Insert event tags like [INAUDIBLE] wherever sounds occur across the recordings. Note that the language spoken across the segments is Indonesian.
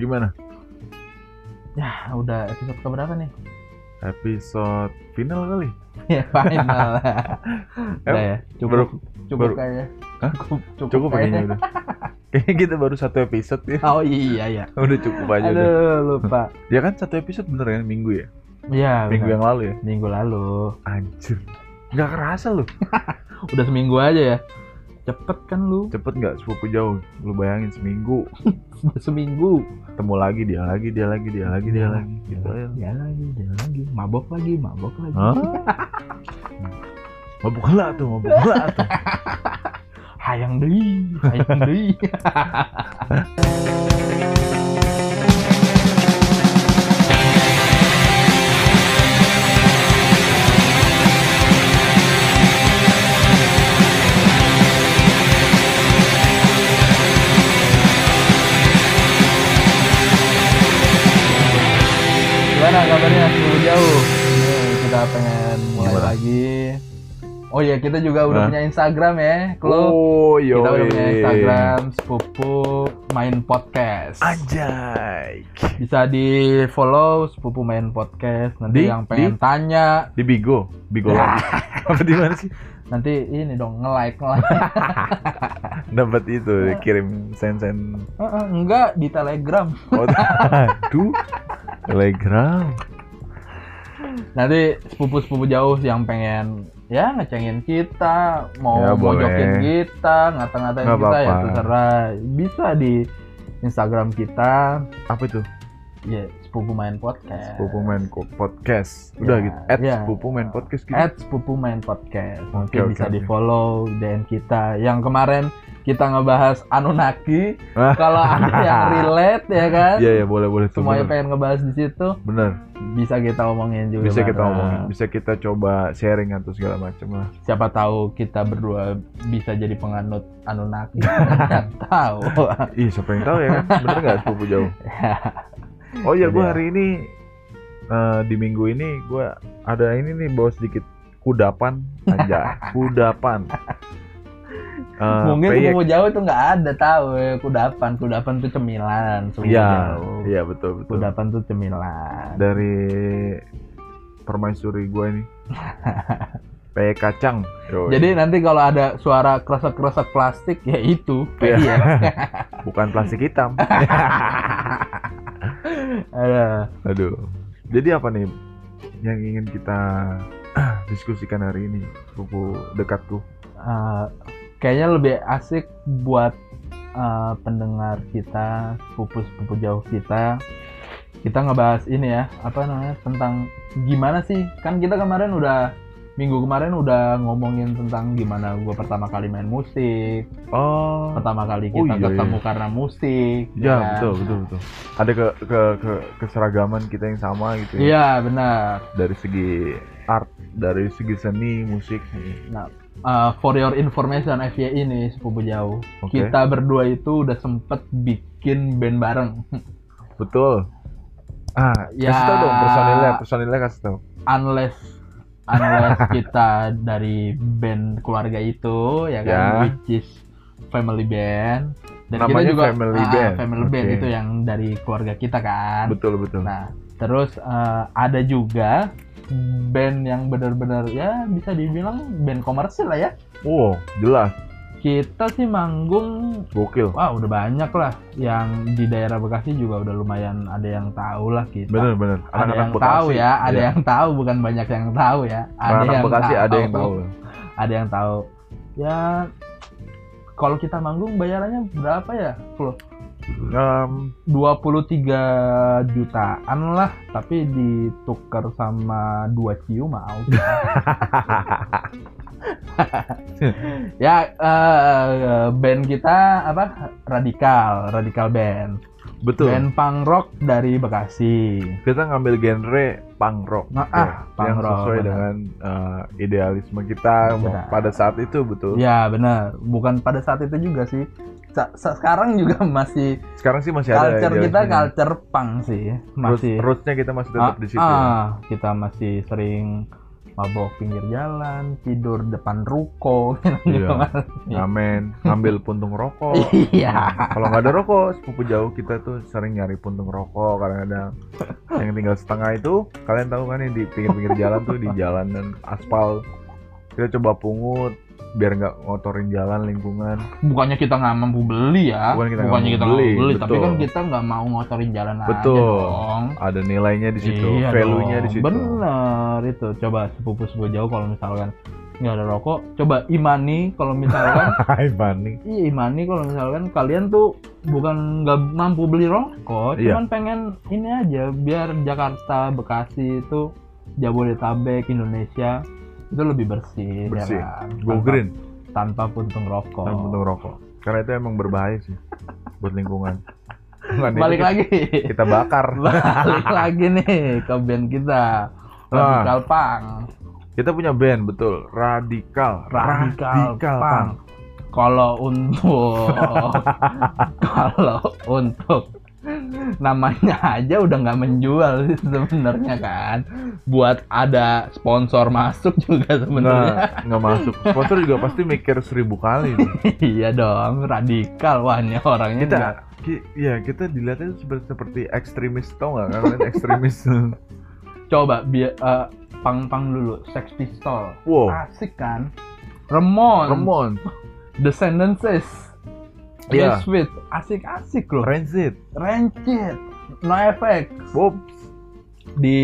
Gimana? Ya, udah episode keberapa nih? Episode final kali? [LAUGHS] ya, final. [LAUGHS] udah ya, cukup. baru- cukup baru- kayaknya. Hah? [LAUGHS] Cukup, cukup, Cukup kayaknya. kayaknya udah. Kayaknya kita baru satu episode ya. Oh iya, iya. Udah cukup aja udah. Aduh, lupa. Ya kan satu episode bener kan minggu ya? Iya, Minggu benar. yang lalu ya? Minggu lalu. Anjir. Nggak kerasa lu. Udah seminggu aja ya. Cepet kan lu. Cepet nggak sepupu jauh? Lu bayangin seminggu. [LAUGHS] Seminggu. Ketemu lagi, dia lagi, dia lagi, dia lagi, dia lagi. Gitu aja. Dia lagi, dia lagi. Mabok lagi, mabok lagi. Hah? [LAUGHS] Mabuk lah tuh, mabuk lah tuh. [LAUGHS] Hayang deui, hayang deui. Kabarnya sebelum jauh? Nih, kita pengen mulai Gimana? lagi. Oh iya, kita juga udah Hah? punya Instagram ya, Klo. Oh, yo. kita udah punya Instagram sepupu main podcast. Anjay. Bisa di follow sepupu main podcast. Nanti Di- yang pengen tanya, Di Bigo, Bigo Ya. lagi. [LAUGHS] Apa di mana sih? nanti ini dong nge like nge like. [LAUGHS] Dapat itu, kirim send-send. enggak di Telegram. Oh, [LAUGHS] aduh. Telegram. Nanti sepupu-sepupu jauh yang pengen ya ngecengin kita, mau Ya, mojokin kita, ngata-ngatain Nggak kita ya apa-apa. terserah. Bisa di Instagram kita, Apa itu? ya sepupu main podcast. Sepupu main podcast. Udah Ya, gitu. At ya. sepupu main podcast gitu. At sepupu main podcast. Mungkin oke, bisa oke. di follow DM kita. Yang kemarin kita ngebahas Anunnaki. Ah. Kalau ada yang [LAUGHS] relate ya kan, Iya, ya boleh boleh semuanya bener. pengen ngebahas di situ, Bener. bisa kita omongin juga. Bisa kita bareng. ngomongin, bisa kita coba sharing atau segala macam lah. Siapa tahu kita berdua bisa jadi penganut Anunnaki. [LAUGHS] Tahu. Ih, siapa yang tahu ya kan? Bener nggak sepupu jauh? [LAUGHS] Oh iya, gue Jadi ya. hari ini eh, di minggu ini gue ada ini nih bawa sedikit kudapan aja, kudapan. Eh, Mungkin peyek. sepupu jauh tuh nggak ada tahu kudapan. Kudapan tuh cemilan. Iya, iya betul betul. Kudapan tuh cemilan. Dari permaisuri gue ini. [LAUGHS] Peyek kacang. Yoi. Jadi nanti kalau ada suara kresek-kresek plastik ya itu. Iya. Iya. [LAUGHS] bukan plastik hitam. [LAUGHS] Ada. Aduh. Jadi apa nih yang ingin kita [CLEARS THROAT] diskusikan hari ini, sepupu dekatku? Eh, kayaknya lebih asik buat eh, pendengar kita, sepupu-sepupu jauh kita. Kita ngebahas ini ya, apa namanya tentang gimana sih? Kan kita kemarin udah minggu kemarin udah ngomongin tentang gimana gue pertama kali main musik, Oh. pertama kali Oh, kita iya, ketemu iya. karena musik. Ya, kan? betul betul betul. Ada ke, ke ke keseragaman kita yang sama gitu ya. Iya benar. Dari segi art, dari segi seni, musik. Nah, uh, for your information FY ini sepupu jauh. Oke. Kita berdua itu udah sempet bikin band bareng. [LAUGHS] Betul. Ah, Ya. kasih tau dong personilnya, personilnya kasih tau. Unless unless [LAUGHS] kita dari band keluarga itu ya kan Ya. which is family band. Dan Namanya kita juga family ah, band. family band Oke. itu yang dari keluarga kita kan. Betul betul. Nah, terus uh, ada juga band yang benar-benar ya bisa dibilang band komersil lah ya. Oh, jelas. Kita sih manggung Gokil. Wah udah banyak lah yang di daerah Bekasi juga udah lumayan ada yang tahu lah kita. Bener bener. Ada yang Bekasi. tahu ya, ada Iya. yang tahu bukan banyak yang tahu ya. Ada Anak yang Bekasi ada yang tahu. Ada yang tahu. Ya kalau kita manggung bayarannya berapa ya? Flo? Em, 23 jutaan lah, tapi ditukar sama 2 ciu mau. ya eh, band kita apa? Radikal, Radikal Band. betul. Band punk rock dari Bekasi. Kita ngambil genre punk rock. Nah, ya, ah, punk yang rock, sesuai benar. dengan eh, idealisme kita Benar. pada saat itu betul. Ya benar, bukan pada saat itu juga sih. Sekarang juga [LAUGHS] masih Sekarang sih masih ada culture kita idealismenya. culture punk sih, masih. rootsnya kita masih tetap Ah, di situ. ya. ah, kita masih sering mabok pinggir jalan tidur depan ruko [LAUGHS] Iya. ngamen ngambil puntung rokok [LAUGHS] iya kalau nggak ada rokok sepupu jauh kita tuh sering nyari puntung rokok kadang-kadang yang tinggal setengah itu kalian tahu kan yang di pinggir-pinggir jalan tuh di jalan dan aspal kita coba pungut biar nggak ngotorin jalan lingkungan. Bukannya kita nggak mampu beli ya. Bukan kita bukannya mau kita nggak beli, beli tapi kan kita nggak mau ngotorin jalan aja Betul. dong. Ada nilainya di situ Iya value-nya di situ. Bener itu. Coba sepupu sepupu jauh kalau misalkan nggak ada rokok coba imani kalau misalkan [LAUGHS] Hai Bani iya imani kalau misalkan kalian tuh bukan nggak mampu beli rokok Iya. cuman pengen ini aja biar Jakarta Bekasi itu Jabodetabek Indonesia itu lebih bersih, Bersih. ya kan? go Tanpa- green. tanpa puntung rokok. Dan puntung rokok. Karena itu emang berbahaya sih buat lingkungan. Bukan, balik kita- lagi. Kita bakar. [LAUGHS] Balik lagi nih ke band kita. Ah. Radikal Pang kita punya band betul. Radikal. Radikal, Pang kalau untuk [LAUGHS] kalau untuk namanya aja udah nggak menjual sih sebenarnya kan. Buat ada sponsor masuk juga sebenarnya. Nggak nggak masuk. Sponsor juga pasti mikir seribu kali [LAUGHS] iya dong radikal wah ini orangnya kita ki- ya kita dilihatnya seperti seperti ekstremis tau nggak kan? Kalian ekstremis. Coba biar pang pang dulu. Sex Pistol. Wow. Asik kan? Remon, Remon. Descendants Iya. Misfit asik-asik loh. Rancid. Rancid. No Effect. Bob di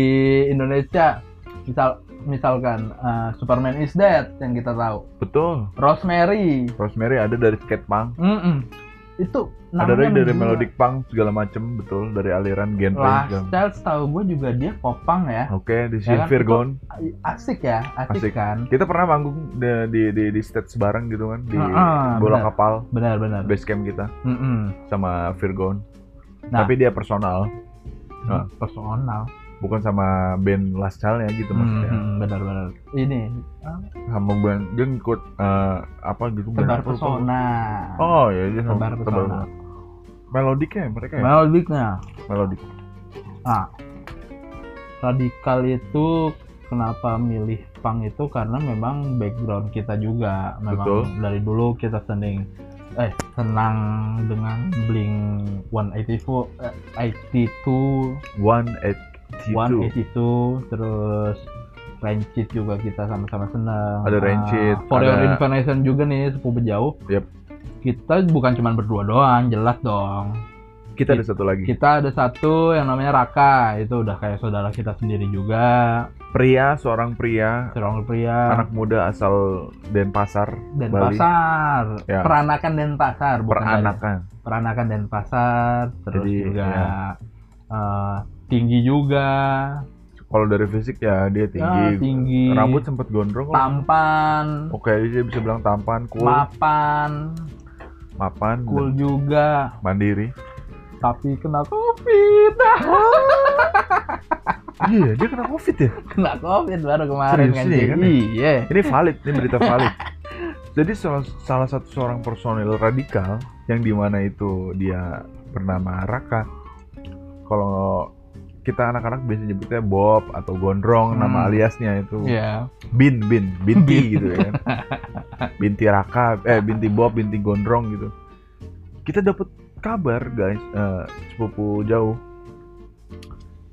Indonesia misal misalkan uh, Superman is Dead yang kita tahu. Betul. Rosemary. Rosemary ada dari skate punk. Mm-mm. Itu ada lagi dari melodic punk segala macem betul dari aliran genre Last segala- Child tahu gue juga dia popang ya oke di Ya kan? Virgon asik ya asik, Asik. kan kita pernah manggung di di di, di stage bareng gitu kan di Ah, bola benar. kapal benar-benar base camp kita Mm-mm. sama Virgon Nah. tapi dia personal Ah. personal bukan sama band Last Child ya gitu maksudnya. Mm-mm, benar-benar. Ini. Ah, sama band dia ngikut eh, apa gitu band tebar apa, lupa. pesona oh ya dia tebar sama pesona melodiknya mereka ya? Melodiknya. Melodik. Nah, radikal itu kenapa milih punk itu karena memang background kita juga. Memang Betul. dari dulu kita sending eh senang dengan Blink 182 eh, 82 one eight two 182 terus Rancid juga kita sama-sama senang. Ada Rancid, Ah, For Your ada- Information juga nih sepupu jauh Yep. kita bukan cuma berdua doang jelas dong. Kita ada satu lagi. Kita ada satu yang namanya Raka itu udah kayak saudara kita sendiri juga. Pria seorang pria. Seorang pria. Anak muda asal Denpasar Bali. Denpasar Ya. peranakan Denpasar bukan dari- peranakan. Peranakan Denpasar terus Jadi, juga ya. eh, tinggi juga. Kalau dari fisik ya dia tinggi, Ya, tinggi. rambut sempat gondrong tampan. Oke dia bisa bilang tampan cool. Mapan. Mapan. Cool juga. Mandiri. Tapi kena covid. [LAUGHS] Iya dia kena covid ya? Kena covid baru kemarin Serius kan nih, Ci? kan? iya. Ini valid ini berita valid. [LAUGHS] Jadi salah, salah satu seorang personil radikal yang di mana itu dia bernama Raka. Kalau kita anak-anak biasa nyebutnya Bob atau Gondrong Hmm. nama aliasnya itu Iya. Bin Bin Bin. Binti gitu ya kan Binti Raka eh Binti Bob Binti Gondrong gitu kita dapat kabar guys eh, sepupu jauh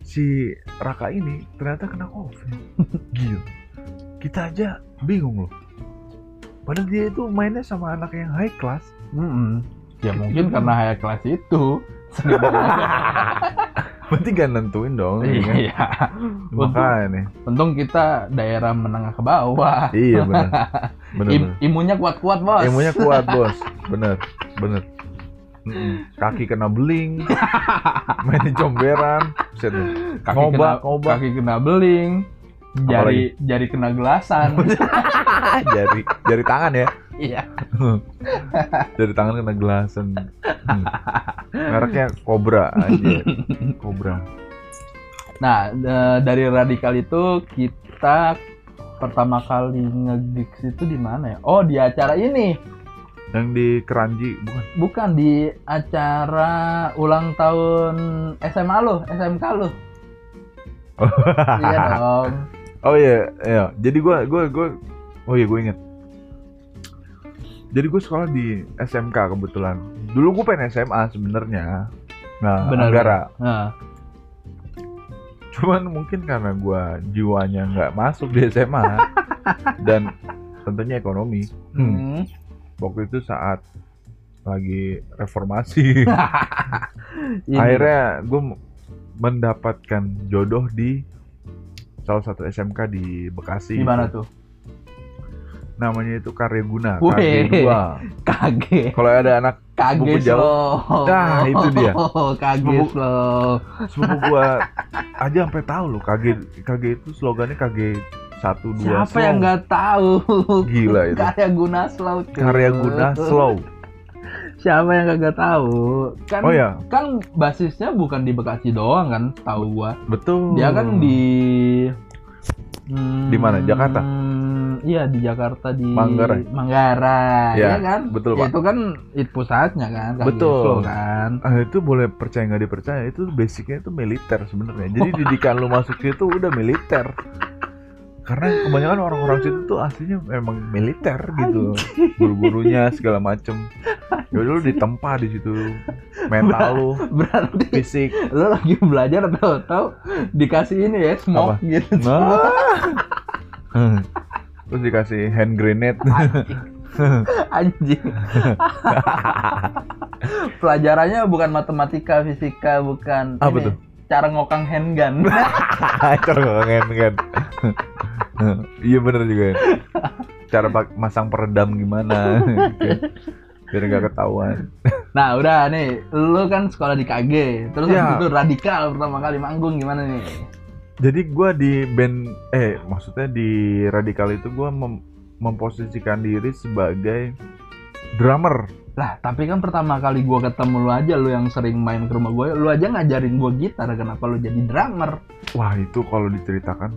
si Raka ini ternyata kena covid [LAUGHS] gila kita aja bingung loh padahal dia itu mainnya sama anak yang high class Mm-mm. Ya mungkin karena high class itu. [LAUGHS] berarti gak nentuin dong kan? Iya. Untung, makanya nih untung kita daerah menengah ke bawah. iya benar [LAUGHS] benar Im- imunnya kuat-kuat bos. Ilmunya kuat [LAUGHS] bos, bener, bener. Mm-mm. Kaki kena beling, main dah. Kaki ngobak, kena, ngobak. Kaki kena beling. Jari jari kena gelasan. jari jari tangan ya, Iya. [LAUGHS] jari tangan kena gelasan. Hmm. Mereknya Cobra aja, [LAUGHS] Cobra. Nah, e, dari radikal itu kita pertama kali nge-gigs itu di mana ya? Oh, di acara ini. Yang di Keranji bukan? Bukan di acara ulang tahun SMA lo, SMK lo. iya dong. [LAUGHS] Oh iya, iya. Jadi gue gue gue oh iya gue inget. Jadi gue sekolah di SMK kebetulan. Dulu gue pengen SMA sebenarnya. Nah, Benar. Anggara. Nah, Cuman mungkin karena gue jiwanya nggak masuk di SMA [LAUGHS] dan tentunya ekonomi. Hmm. hmm. Waktu itu saat lagi reformasi. [LAUGHS] Ini. Akhirnya gue mendapatkan jodoh di salah satu SMK di Bekasi. di mana tuh? Namanya itu Karya Guna. KG2. Kaget. Kalau ada anak jauh. slow. Nah, itu dia. [LAUGHS] Sepupu- slow. sepupu gua [LAUGHS] aja sampai tahu loh KG KG itu slogannya KG 1 2 Siapa yang nggak tahu? Gila itu. Karya guna slow. cuy. Karya Guna slow. Siapa yang kagak tahu? Kan Oh ya, kan basisnya bukan di Bekasi doang kan, tahu gua. betul. Dia kan di Hmm, Di mana? Jakarta? Iya di Jakarta di Manggarai? Manggarai, Ya, ya kan? betul, Pak. Itu kan it pusatnya kan, Betul. Gislo kan. Ah, itu boleh percaya nggak dipercaya itu basicnya itu militer sebenarnya. Jadi [LAUGHS] didikan lu masuk situ udah militer. Karena kebanyakan orang-orang situ tuh aslinya memang militer gitu. Guru-gurunya segala macem. Ya lu ditempa di situ. Mental lu, [LAUGHS] Berarti fisik. lo lagi belajar atau tahu dikasih ini ya smoke gitu. Nah. [LAUGHS] Terus dikasih hand grenade. Anjing. [LAUGHS] Pelajarannya bukan matematika, fisika, bukan Apa ini, tuh? cara ngokang handgun. [LAUGHS] Corongan kan. Iya bener juga ya. Cara pak- masang peredam gimana. gitu. Biar nggak ketahuan. Nah udah nih, lu kan sekolah di KG, terus Ya. itu radikal pertama kali manggung gimana nih? Jadi gua di band eh maksudnya di radikal itu gua mem- memposisikan diri sebagai drummer. Lah tapi kan pertama kali gua ketemu lu aja, lu yang sering main ke rumah gue, lu aja ngajarin gua gitar, kenapa lu jadi drummer? Wah itu kalau diceritakan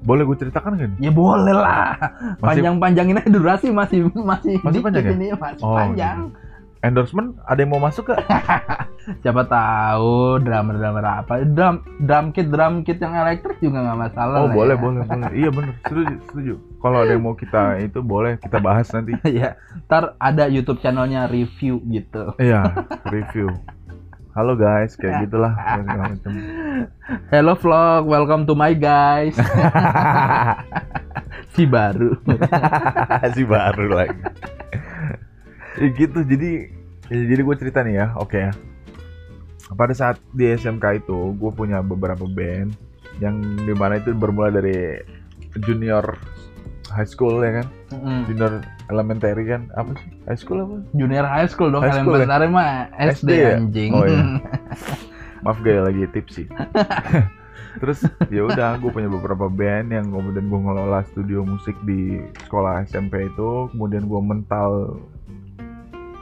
boleh gue ceritakan kan? Ya boleh lah, Masih panjang-panjangin aja durasi masih masih, Masih dikit panjang ya? ini masih Oh, panjang. Endorsement ada yang mau masuk gak? [LAUGHS] Siapa tahu drummer-drummer apa? Drum drum kit drum kit yang elektrik juga nggak masalah. Oh lah boleh ya. boleh boleh. Iya bener setuju setuju. Kalau ada yang mau kita [LAUGHS] itu boleh kita bahas nanti. [LAUGHS] ya, ntar ada YouTube channelnya review gitu. Iya review. Halo guys kayak gitulah. Hello vlog, welcome to my guys. si baru. si baru lagi. Ya gitu jadi ya, jadi gue cerita nih ya oke ya pada saat di SMK itu gue punya beberapa band yang di mana itu bermula dari junior high school ya kan Mm, junior elementary kan apa sih high school apa Junior high school dong, High school ya? elementary mah SD, SD ya? anjing. Oh, iya. [LAUGHS] maaf gaya lagi tipsy [LAUGHS] terus ya udah gue punya beberapa band yang kemudian gue ngelola studio musik di sekolah SMP itu kemudian gue mental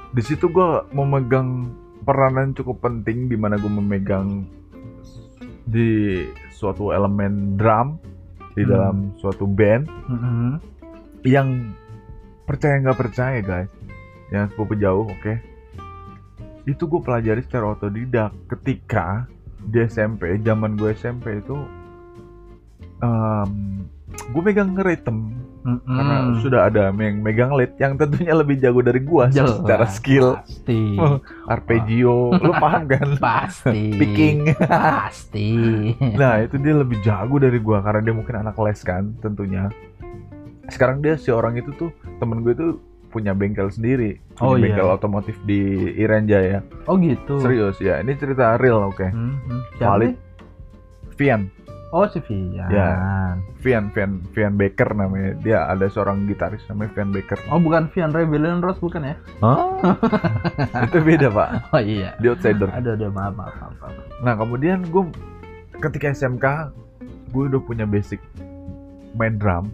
di situ gue memegang peranan cukup penting di mana gue memegang di suatu elemen drum di Hmm. dalam suatu band Mm-mm. yang percaya nggak percaya guys yang sepupu jauh oke itu gue pelajari secara otodidak ketika di SMP zaman gue SMP itu em, gue megang rhythm Mm-mm. karena sudah ada yang megang lead yang tentunya lebih jago dari gue secara skill pasti [LAUGHS] arpeggio lu paham kan [LAUGHS] pasti picking pasti [LAUGHS] Nah itu dia lebih jago dari gua karena dia mungkin anak les kan tentunya. Sekarang dia si orang itu tuh temen gue itu punya bengkel sendiri, punya Oh, iya. bengkel otomotif di Irenja ya. oh gitu Serius ya, ini cerita real oke. Mhm. Siapa Valid. sih? Vian, oh si Vian Ya. Vian, Vian, Vian Baker namanya. Dia ada seorang gitaris namanya Vian Baker. oh bukan Vian Rebellion Rose bukan ya [LAUGHS] itu beda pak, oh iya dia outsider. ada ada maaf maaf maaf, maaf. Nah kemudian gue ketika SMK gue udah punya basic main drum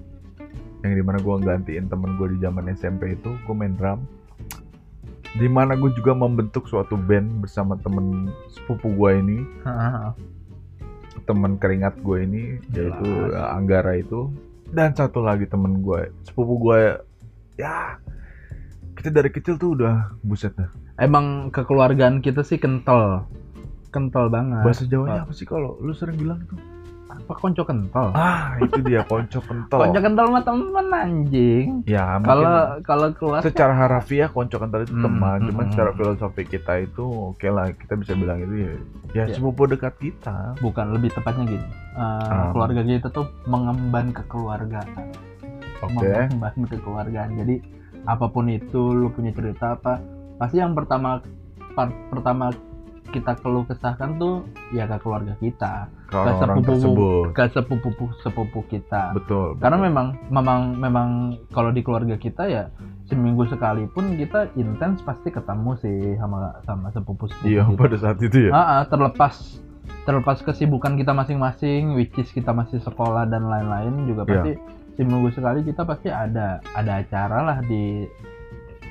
yang di mana gue gantiin temen gue di zaman SMP itu gue main drum di mana gue juga membentuk suatu band bersama temen sepupu gue ini temen keringat gue ini yaitu Jelas. uh, Anggara itu. Dan satu lagi temen gue sepupu gue ya kita dari kecil tuh udah buset dah. Emang kekeluargaan kita sih kental. Kental banget. Bahasa Jawanya apa sih kalau lu sering bilang tuh apa konco kental Ah, itu dia konco kental. konco kental mah temen anjing Ya, kalau kalau keluar secara harafiah konco kental itu Hmm, teman, hmm, cuman hmm. secara filosofi kita itu oke lah kita bisa bilang itu ya, ya Ya. sepupu dekat kita. bukan lebih tepatnya gini eh, Ah. keluarga kita tuh mengemban kekeluargaan Oke. mengemban kekeluargaan jadi apa pun itu lu punya cerita apa pasti yang pertama pertama kita keluh kesahkan tuh ya ke keluarga kita Ke orang sepupu- tersebut. ke sepupu sepupu kita Betul. karena betul. memang memang memang kalau di keluarga kita ya seminggu sekali pun kita intens pasti ketemu sih sama sama sepupu sepupu Iya, kita. pada saat itu ya. Ah, terlepas terlepas kesibukan kita masing-masing, which is kita masih sekolah dan lain-lain juga Iya. pasti seminggu sekali kita pasti ada ada acara lah di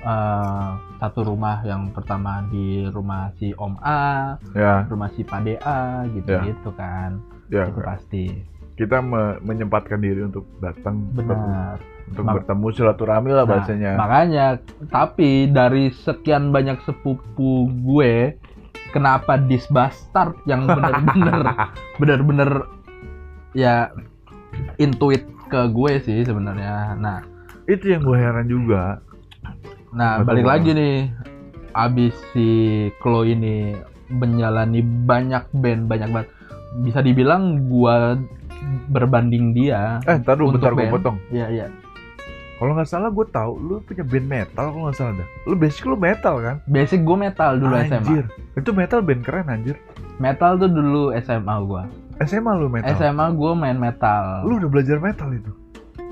eh, satu rumah yang pertama di rumah si Om A, Ya, rumah si Pade A gitu Iya. gitu kan, ya. itu pasti Kita me- menyempatkan diri untuk datang benar. untuk Mak- bertemu silaturahmi lah Nah, bahasanya. Makanya, tapi dari sekian banyak sepupu gue, kenapa this bastard yang bener-bener [LAUGHS] bener-bener ya intuit ke gue sih sebenarnya. Nah, itu yang gue heran juga. Nah Betul. balik lagi nih, abis si Chloe ini menjalani banyak band, banyak banget. Bisa dibilang gue berbanding dia. Eh, ntar dulu bentar gue potong. Iya iya. Kalau nggak salah gue tahu lu punya band metal kalau nggak salah dah. Lu basic lu metal kan? Basic gue metal dulu SMA. anjir. Itu metal band keren anjir. Metal tuh dulu SMA gue. SMA lu metal. SMA gue main metal. Lu udah belajar metal itu.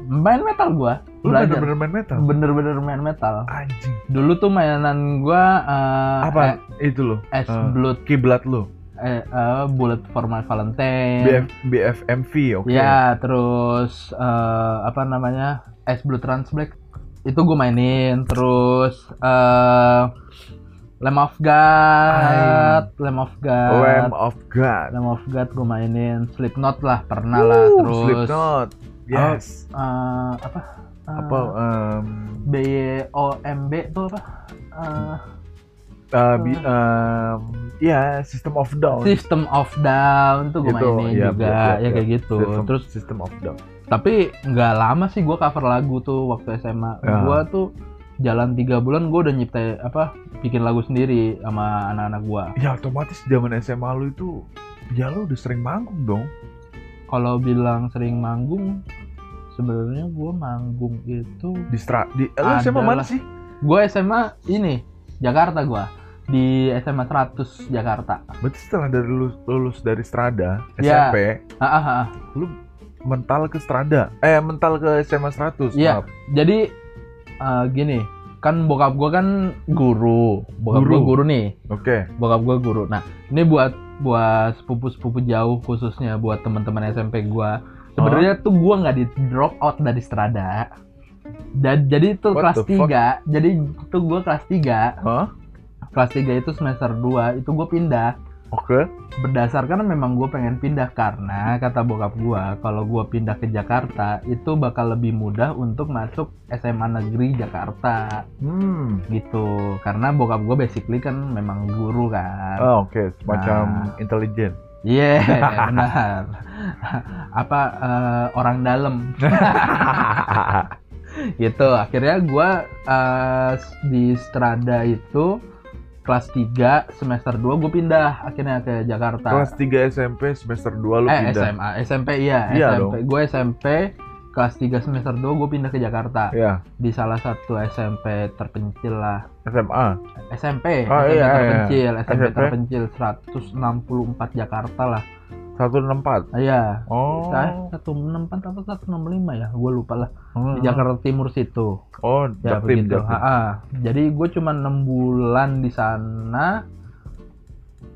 Main metal gua Lu belajar bener-bener main metal. bener-bener main metal Anjing. dulu tuh mainan gua eh, Apa itu lo? eh, es Eh, blood Kiblat lu. eh, eh, bullet for my valentine BF BFMV oke. ya terus eh, apa namanya es blood trans black itu gue mainin terus eh Lamb of God Lamb of God Lamb of God. Lamb of God gue mainin Slipknot lah pernah lah Wuh, terus Slipknot. Yes. eh, apa Eh, apa em, B O M B tuh apa? Eh, uh, bi- em, ya System of Down. System of Down tuh gue Gitu, mainin iya, juga iya, ya iya. kayak gitu. System, Terus System of Down. tapi nggak lama sih gue cover lagu tuh waktu SMA. Ya. Gue tuh jalan tiga bulan gue udah nyipta apa bikin lagu sendiri sama anak-anak gue. Ya otomatis zaman SMA lu itu ya lu udah sering manggung dong. Kalau bilang sering manggung, sebenarnya gue manggung itu Di stra di eh, lu SMA mana sih? gue SMA ini Jakarta gue di SMA 100 Jakarta. Berarti setelah dari lulus, lulus dari Strada Ya. SMP, Ah, ah, ah. mental ke Strada. Eh, mental ke SMA 100. Iya. Jadi eh, gini, kan bokap gue kan guru, bokap Guru. gue guru nih, Oke. bokap gue guru. Nah, ini buat buat sepupu-sepupu jauh khususnya buat teman-teman SMP gue. Sebenarnya tuh gue nggak di drop out dari Strada. Dan jadi itu What kelas the fuck? 3, jadi itu gue kelas 3. Hah? Kelas 3 itu semester 2, itu gue pindah. Oke. Berdasarkan memang gue pengen pindah karena kata bokap gue kalau gue pindah ke Jakarta itu bakal lebih mudah untuk masuk SMA negeri Jakarta Hmm. gitu karena bokap gue basically kan memang guru kan Oh, oke, semacam Nah. intelijen. Iya [LAUGHS] benar. Apa eh, orang dalam? [LAUGHS] Gitu akhirnya gue eh, di Strada itu kelas 3 semester 2 gue pindah akhirnya ke Jakarta. Kelas 3 SMP semester 2 lu eh pindah. SMA SMP iya, Iya SMP gue SMP kelas 3 semester 2 gue pindah ke Jakarta Ya, di salah satu SMP terpencil lah SMA. SMP Oh, SMP iya, iya. terpencil SMP SMP. terpencil 164 Jakarta lah 164. iya Oh. saya 164 atau 165 ya gue lupa lah Hmm. di Jakarta Timur situ Oh, ya Jaktim, begitu Jaktim. Ha-ha. jadi gue cuma enam bulan di sana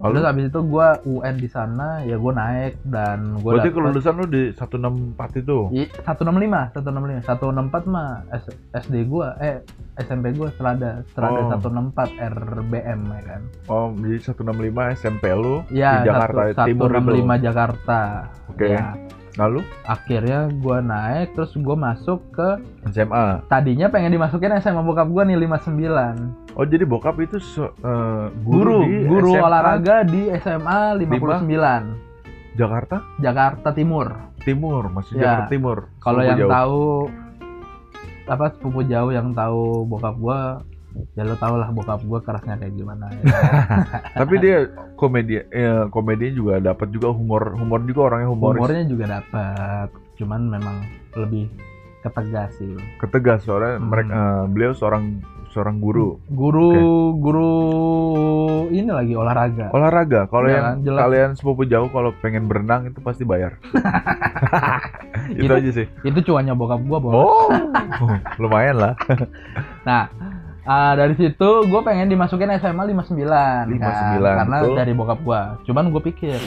Lalu? terus habis itu gue UN di sana ya gue naik dan gue Berarti kelulusan lu di 164 itu. I, 165, 165, 164 mah S, SD gua, eh SMP gua Strada, Strada Oh. 164 RBM ya kan. Oh, jadi 165 SMP lu Iya, di Jakarta satu- Timur itu. 165 Jakarta. Oke. Ya, Lalu akhirnya gua naik terus gua masuk ke SMA. tadinya pengen dimasukin SMA bokap gua nih 59. Oh, jadi bokap itu se- eh, Guru, di guru SMA. olahraga di SMA 59. Jakarta Jakarta Timur Timur, masih Ya. Jakarta Timur. kalau yang jauh. tahu apa sepupu jauh yang tahu bokap gua ya lo tau lah bokap gua kerasnya kayak gimana ya. [LAUGHS] Tapi dia komedi ya, komedinya juga dapat juga humor humor juga orangnya humoris. humornya juga dapat cuman memang lebih ketegas sih Ketegas soalnya Hmm. mereka eh, beliau seorang seorang guru. guru guru ini lagi olahraga Olahraga, kalau Iya yang kan, jelas. kalian sepupu jauh kalau pengen berenang itu pasti bayar. [LAUGHS] itu Itu- aja sih. itu cuannya bokap gua bos Oh, [LAUGHS] lumayan lah. [LAUGHS] nah ah, dari situ gue pengen dimasukin SMA 59 59, kan? karena betul. dari bokap gua cuman gue pikir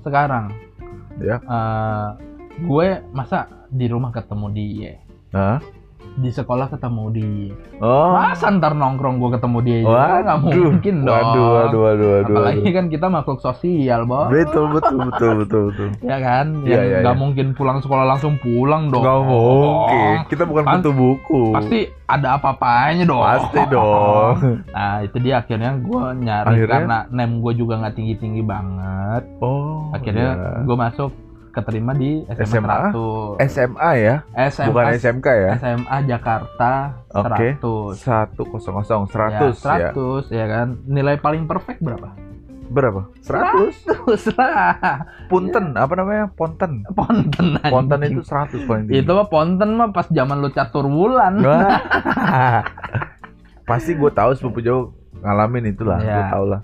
sekarang Ya. eh, gue masa di rumah ketemu dia Nah. Di sekolah ketemu dia Oh. masa ntar nongkrong gue ketemu dia juga nggak mungkin dong Waduh, waduh, waduh, waduh. apalagi waduh. kan kita makhluk sosial bos Betul, betul, betul, betul, betul. [LAUGHS] ya kan yang iya, nggak iya. mungkin pulang sekolah langsung pulang dong Nggak mungkin. Kita bukan Pas- butuh buku. pasti ada apa-apanya dong Pasti [LAUGHS] dong. nah itu dia akhirnya gue nyari Akhirnya? karena nem gue juga nggak tinggi tinggi banget Oh. akhirnya iya. gue masuk keterima di SMA, SMA? 100 SMA ya, SMA bukan SMK ya. SMA Jakarta Oke. 100 Satu kosong kosong seratus ya, ya. 100 ya kan nilai paling perfect berapa Berapa? Seratus. 100 lah Punten, apa namanya? Ponten. ponten anjing. Ponten itu seratus paling tinggi. itu mah ponten mah pas zaman lu catur bulan. [LAUGHS] Pasti gue tahu sepupu jauh ngalamin itulah, Iya. gue tahu lah.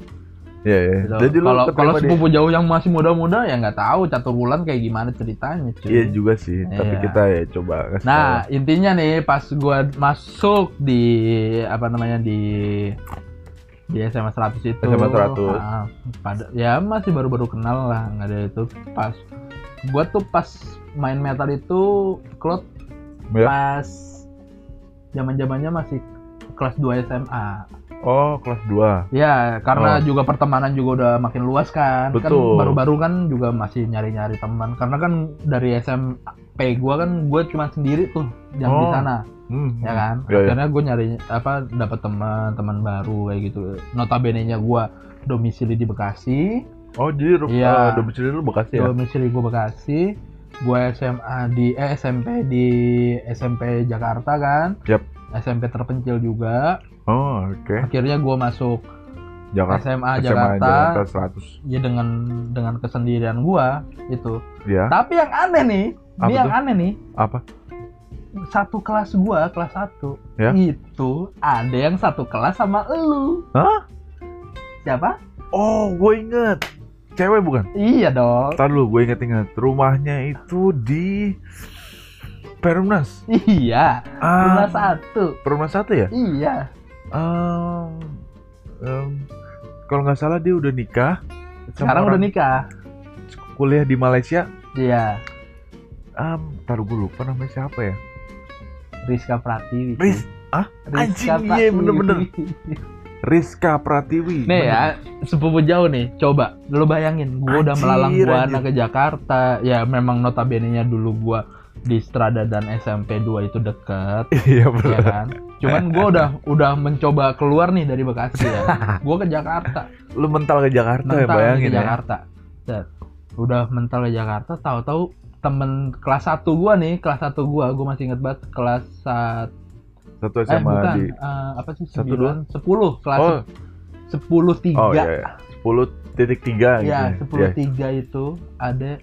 Iya, iya. Gitu. Jadi kalau kalau sepupu jauh yang masih muda-muda ya nggak tahu catur bulan kayak gimana ceritanya cuy. Iya juga sih, tapi Iya. kita ya coba kasih Nah, intinya nih pas gua masuk di apa namanya di di SMA 100 itu. SMA 100. ah, pada ya masih baru-baru kenal lah, nggak ada itu pas gua tuh pas main metal itu klot Ya. pas zaman-zamannya masih kelas 2 SMA. Oh, kelas 2. Ya, karena Oh. juga pertemanan juga udah makin luas kan. Kan Betul. baru-baru kan juga masih nyari-nyari teman. Karena kan dari SMP gua kan gua cuma sendiri tuh yang di Oh. sana, Hmm. ya kan. Iya, iya. Akhirnya gue nyari apa dapat teman-teman baru kayak gitu. Notabene-nya gua domisili di Bekasi, Oh, jadi Iya. eh, domisili lu Bekasi ya? domisili gua Bekasi. Gua SMA di eh, SMP di SMP Jakarta kan. Yap. SMP terpencil juga. Oh, oke. Akhirnya gua masuk Jakarta. SMA, SMA Jakarta, Jakarta 100. ya dengan dengan kesendirian gua itu. Ya. Tapi yang aneh nih, Apa ini yang tuh? aneh nih, Apa? satu kelas gua, kelas satu Ya. itu ada yang satu kelas sama elu. Hah? Siapa? Oh, gue inget. Cewek bukan? Iya dong. Ntar dulu, gue inget-inget. Rumahnya itu di Perumnas. Iya, Ah, satu. Perumnas satu ya? Iya. Um, um, kalau nggak salah dia udah nikah. Sekarang udah nikah. Kuliah di Malaysia. Iya. Um, ntar gue lupa namanya siapa ya? Rizka Pratiwi. Riz, ah, Rizka anjing, iya, Pratiwi. bener-bener. Rizka Pratiwi. Nih ya, sepupu jauh nih. Coba lu bayangin, gua udah melalang buana ke Jakarta. Ya memang notabene-nya dulu gua di Strada dan SMP 2 itu deket. [LAUGHS] Iya ya bener. kan? Cuman gue udah udah mencoba keluar nih dari Bekasi ya. [LAUGHS] gue ke Jakarta, Lu mental ke Jakarta ya mental nih bayangin ke ya. Jakarta. Set. Udah mental ke Jakarta, tahu-tahu temen kelas 1 gua nih, kelas 1 gua, gue masih inget banget kelas sat- Satu eh SMA bukan, di eh, apa sih? 9 10 kelas Oh, 10 3. oh iya, iya. 10 titik tiga gitu. Ya, ya. 10 3 itu ada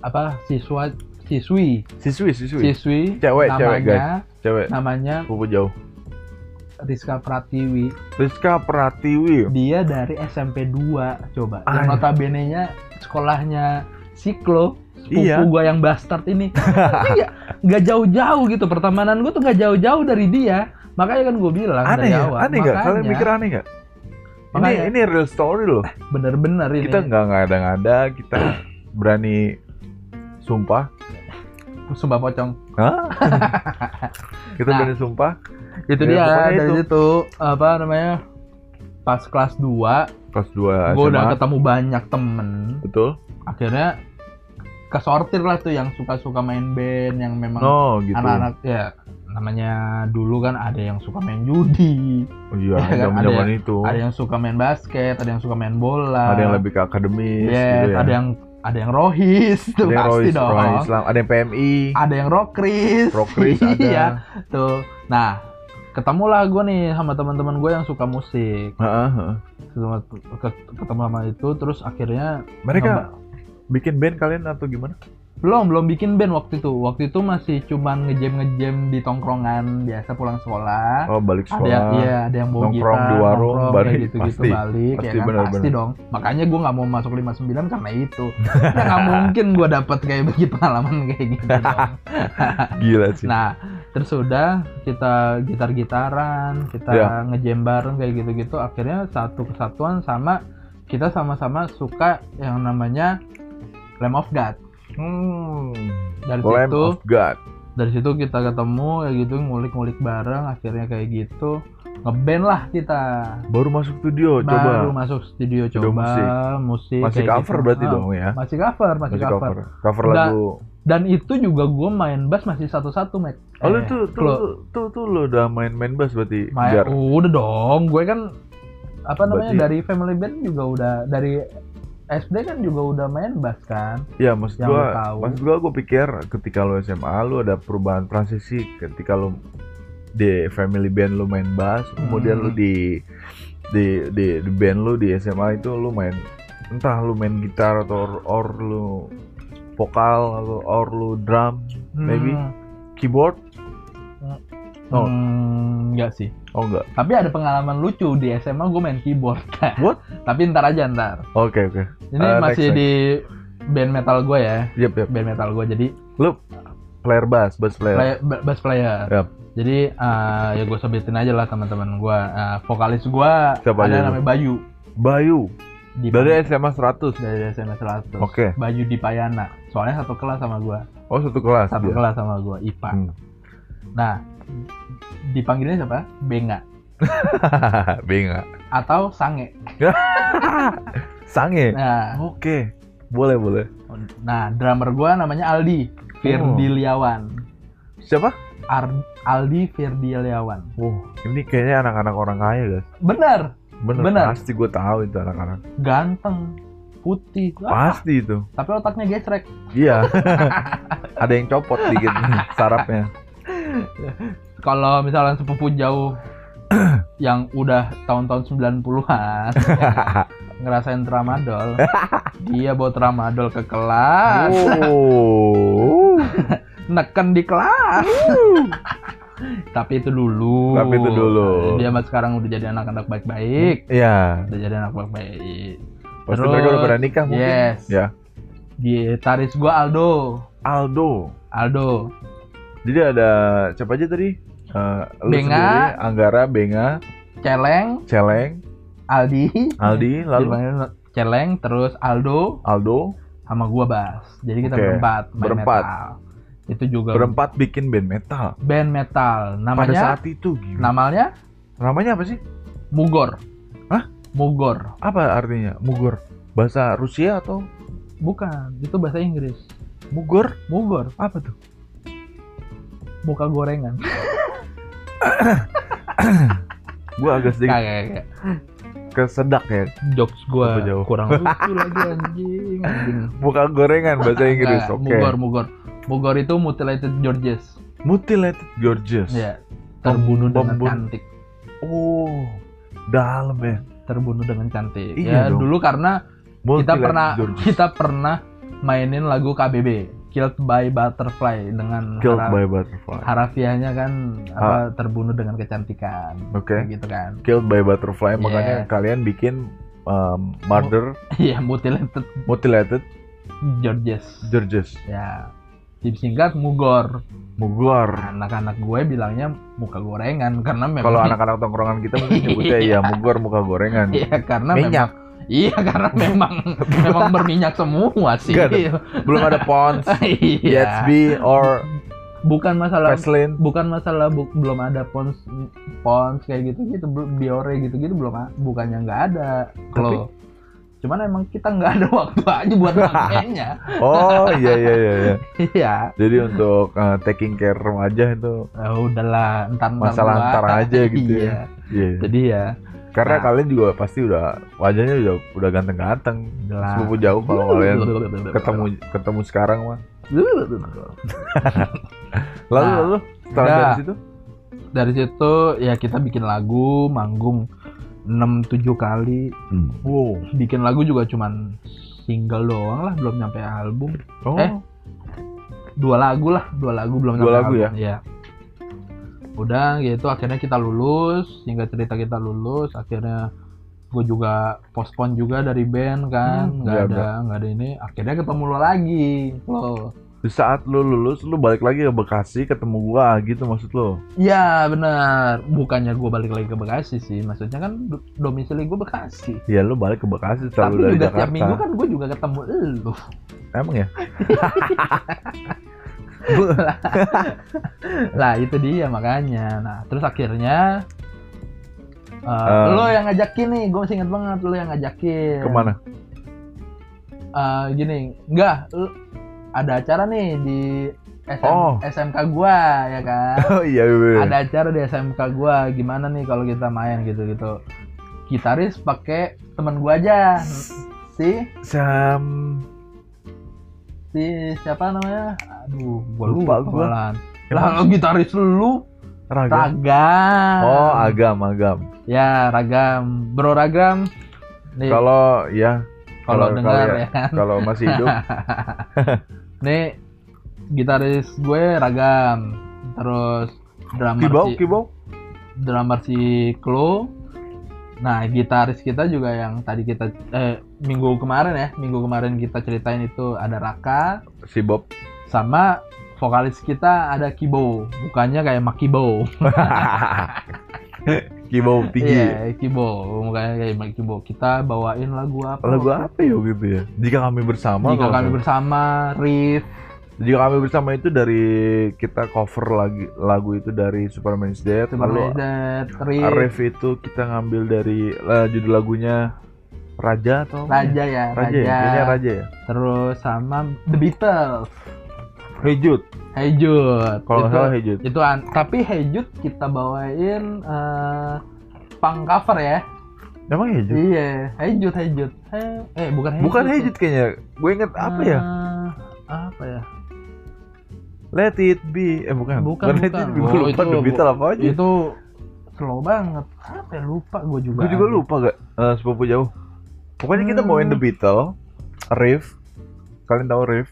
apa siswa siswi Siswi, siswi. siswi Cewek, cewek, namanya Cewek. namanya Sepupu jauh. Rizka Pratiwi Rizka Pratiwi. dia dari SMP 2 coba Ah, yang iya. notabene nya sekolahnya Siklo sepupu Iya. gua yang bastard ini Tapi [LAUGHS] ya, nggak jauh-jauh gitu pertemanan gua tuh nggak jauh-jauh dari dia makanya kan gue bilang Aneh dari ya? awal Aneh nggak? Kalian mikir aneh nggak? Ini Makanya. ini real story loh. bener-bener ini Kita nggak ngada-ngada, kita berani sumpah. Sumpah pocong Hah? [LAUGHS] kita Nah. berani sumpah. itu Ya, dia dari itu. situ apa namanya pas kelas 2 Kelas 2 gue udah ketemu banyak temen Betul. akhirnya kesortir lah tuh yang suka-suka main band yang memang Oh, gitu. anak-anak ya namanya dulu kan ada yang suka main judi Oh, iya, [LAUGHS] Ya kan, ada itu. ada yang suka main basket ada yang suka main bola Ada yang lebih ke akademis yes, gitu ya. ada yang ada yang rohis tuh Ada yang pasti Rohis, dong Rohis Islam, ada yang PMI, ada yang rokris Prokris ada. [LAUGHS] iya tuh nah ketemulah gue nih sama teman-teman gue yang suka musik Heeh, heeh. ketemu, ke- ketemu sama itu terus akhirnya Mereka bikin band kalian atau gimana? Belum belum bikin band waktu itu waktu itu masih cuman ngejam ngejam di tongkrongan biasa pulang sekolah Oh, balik ada sekolah. yang iya ada yang bawa nongkrong gitar di warung, nongkrong, balik, kayak gitu gitu pasti. balik Pasti, ya kan bener, pasti bener. dong makanya gue nggak mau masuk 59 karena itu [LAUGHS] ya nggak mungkin gue dapat kayak begitu pengalaman kayak gitu dong. [LAUGHS] Gila sih. nah terus udah kita gitar gitaran kita Ya. ngejam bareng kayak gitu gitu akhirnya satu kesatuan sama kita sama-sama suka yang namanya Lamb of God Hmm. dari Lamb situ of God. dari situ kita ketemu ya gitu ngulik-ngulik bareng akhirnya kayak gitu ngeband lah kita Baru masuk studio, baru coba. masuk studio Studio coba musik. musik, Masih kayak cover gitu. berarti Ah, dong ya. masih cover masih, Masih cover. cover. Cover Nggak, lagu. dan itu juga gue main bass masih satu-satu Mac Oh, lu Eh, tuh tuh, tuh tuh tuh lu udah main-main bass berarti. main udah dong gue kan apa namanya Berarti- dari family band juga udah dari SD kan juga udah main bass kan Ya, maksud Yang gua, tahu. maksud gua gua pikir ketika lu SMA lu ada perubahan transisi ketika lu di family band lu main bass, kemudian Hmm. lu di di di di band lu di SMA itu lu main entah lu main gitar atau or, or lu vokal atau or lu drum, Maybe. Hmm, keyboard. Oh. hmm, enggak sih Oh enggak. tapi ada pengalaman lucu di SMA gue main keyboard [LAUGHS] What? tapi ntar aja ntar Oke, oke. Ini Uh, masih next, di band metal gue ya, Yep, yep. band metal gue. Jadi Lu player bass, bass player. play, ba- bass player. Yap. Jadi eh, ya gue sebutin aja lah teman-teman gue. Eh, vokalis gue ada aja namanya Bayu. Bayu Di dari SMA 100. dari SMA 100. Oke. Bayu di Payana. Soalnya satu kelas sama gue. Oh, satu kelas. Satu dia. kelas sama gue, IPA. Hmm. Nah, dipanggilnya siapa? Benga [LAUGHS] Benga. atau Sange. [LAUGHS] Sange. Nah, Oke. Boleh, boleh. nah drummer gue namanya Aldi Firdiliawan. Siapa? Ar- Aldi Firdiliawan. Wow, ini kayaknya anak-anak orang kaya, guys. Bener, Bener, Bener. pasti gue tahu itu anak-anak. ganteng, putih. Ah, Pasti itu. tapi otaknya gesrek. Iya. [LAUGHS] Ada yang copot dikit sarapnya. Kalau misalnya sepupu jauh [CLEARS THROAT] yang udah tahun-tahun 90-an [LAUGHS] ngerasain tramadol, dia bawa tramadol ke kelas, Oh. [LAUGHS] neken di kelas. Tapi itu dulu. Tapi itu dulu. Dia mas sekarang udah jadi anak-anak baik-baik. Iya. Udah jadi anak baik-baik. Pasti Terus, mereka udah pada nikah mungkin. yes. Ya. Gitaris gua Aldo. Aldo. Aldo. Jadi ada siapa aja tadi? Lu Benga. sendiri, Anggara, Benga, Celeng, Celeng, Aldi. Aldi, lalu Dipanggil Celeng, terus Aldo, Aldo. sama gua Bas. Jadi kita Oke, berempat main berempat. metal. Itu juga Berempat bikin band metal. band metal. Pada Namanya saat itu gila. namanya Namanya apa sih? Mugor. Hah? Mugor. Apa artinya? Mugor. Bahasa Rusia atau Bukan, itu bahasa Inggris. Mugor? Mugor, Apa tuh? muka gorengan. [LAUGHS] [COUGHS] Gua agak sedikit Kayak kayak kesedak ya. jokes jauh? kurang [LAUGHS] lucu lagi anjing. anjing. Buka gorengan bahasa Inggris. Oke. Mugor, Mugor. Mugor itu mutilated Georges. Mutilated Gorgeous. Ya. Terbunuh dengan Pembun- cantik. Oh. Dalam ya. Terbunuh dengan cantik. Iya ya, dong. dulu karena kita Mutilated pernah Gorgeous. [LAUGHS] kita pernah mainin lagu KBB Killed by Butterfly dengan Killed hara- by butterfly. harafiahnya kan apa terbunuh dengan kecantikan Oke. kayak gitu kan Killed by butterfly. Makanya Yes. kalian bikin um, murder [LAUGHS] iya mutilated mutilated Georges Gorgeous. ya disingkat mugor Mugor. anak-anak gue bilangnya muka gorengan karena memang Kalau anak-anak tongkrongan kita mungkin [LAUGHS] nyebutnya ya mugor muka gorengan. iya karena Minyak. memang iya [LAUGHS] karena memang memang berminyak semua sih ada. Belum ada Pons, [LAUGHS] iya Gatsby, or bukan masalah Vaseline. bukan masalah bu- belum ada pons pons kayak gitu gitu biore gitu gitu belum bukannya nggak ada kalau cuman emang kita nggak ada [LAUGHS] waktu aja buat makainya Oh iya iya iya. iya. iya Jadi untuk uh, taking care remaja itu ya udahlah entar entar Masalah entar aja gitu iya. ya. Iya. jadi ya Karena Nah. kalian juga pasti udah wajahnya udah udah ganteng-ganteng. Sepupu jauh kalau kalian [LAUGHS] ketemu ketemu sekarang mah. [LAUGHS] Lalu Nah, lalu setelah dari situ dari situ ya kita bikin lagu manggung 6-7 kali wow. bikin lagu juga cuman single doang lah belum nyampe album Oh. Eh, dua lagu lah dua lagu belum Dua nyampe lagu album. ya udah gitu akhirnya kita lulus hingga cerita kita lulus akhirnya gue juga postpone juga dari band kan Hmm, nggak iya, ada nggak ada ini akhirnya ketemu lo lagi lo Di saat lu lulus lu balik lagi ke Bekasi ketemu gua gitu maksud lu. ya benar bukannya gue balik lagi ke Bekasi sih maksudnya kan do- domisili gue Bekasi Ya lu balik ke Bekasi tapi dari juga Jakarta. tiap minggu kan gue juga ketemu lu Emang ya? [LAUGHS] [LAUGHS] lah itu dia makanya nah terus akhirnya uh, Um, lo yang ngajakin nih gue masih inget banget lo yang ngajakin Ke mana? Uh, gini enggak ada acara nih di SM, Oh. SMK gua ya kan [LAUGHS] Oh iya iya. iya. ada acara di SMK gua gimana nih kalau kita main gitu gitu gitaris pakai teman gua aja si Sam si siapa namanya aduh gua Lupa lupa, gua. lah gitaris lu? Ragam. ragam. Oh, agam, agam. ya ragam. Bro ragam. Kalau ya. Kalau dengar kalian- ya kan. Kalau masih hidup. [LAUGHS] Nih gitaris gue ragam. Terus drummer kibau, si, kibau. drummer si Klo. Nah gitaris kita juga yang tadi kita eh, minggu kemarin ya. Minggu kemarin kita ceritain itu ada Raka. Si Bob. Sama vokalis kita ada Kibo bukannya kayak Makibo [LAUGHS] kibau tinggi. iya Kibo bukannya kayak Makibo kita bawain lagu apa Lagu apa ya gitu ya? Jika kami bersama. jika kami bersama riff. Jika kami bersama itu dari kita cover lagi lagu itu dari Superman's Dead. Lalu Superman riff Arif itu kita ngambil dari eh, judul lagunya Raja atau apa ya? Raja ya Raja, ya? Kayaknya Raja ya. terus sama The Beatles Hey Jude Kalau nggak salah Hey Jude. itu an- tapi Hey Jude kita bawain eh punk cover ya Emang Hey Jude? iya Hey Jude Hey- eh bukan Hey Bukan Jude kayaknya. Gue inget apa ya? Eh, apa ya Let it be. Eh bukan. Bukan, Let bukan. it be. Gue Oh, lupa itu- The Beatles apa aja. itu slow banget apa ya lupa gue juga Gue juga lupa gak? Eh, sepupu jauh. Pokoknya kita Hmm. bawain The Beatles, Riff. Kalian tahu Riff?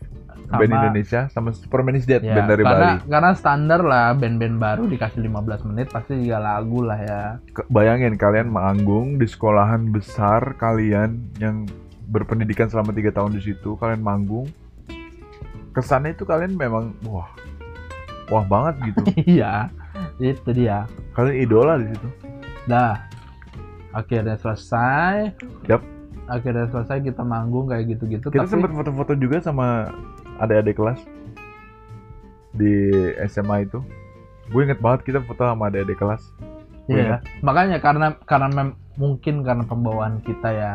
Sama- Band Indonesia sama Superman is Dead, Ya, band dari karena, Bali. karena standar lah band-band baru dikasih 15 menit pasti tiga lagu lah ya Ke- Bayangin kalian manggung di sekolahan besar kalian yang berpendidikan selama tiga tahun di situ, kalian manggung. Kesannya itu kalian memang wah, wah banget gitu. [LAUGHS] iya itu dia kalian idola di situ. Dah, akhirnya selesai. Yap. Akhirnya selesai kita manggung kayak gitu-gitu. Kita tapi sempat foto-foto juga sama adik-adik kelas di SMA itu. Gue inget banget kita foto sama adik-adik kelas. Iya. makanya karena karena mem- mungkin karena pembawaan kita ya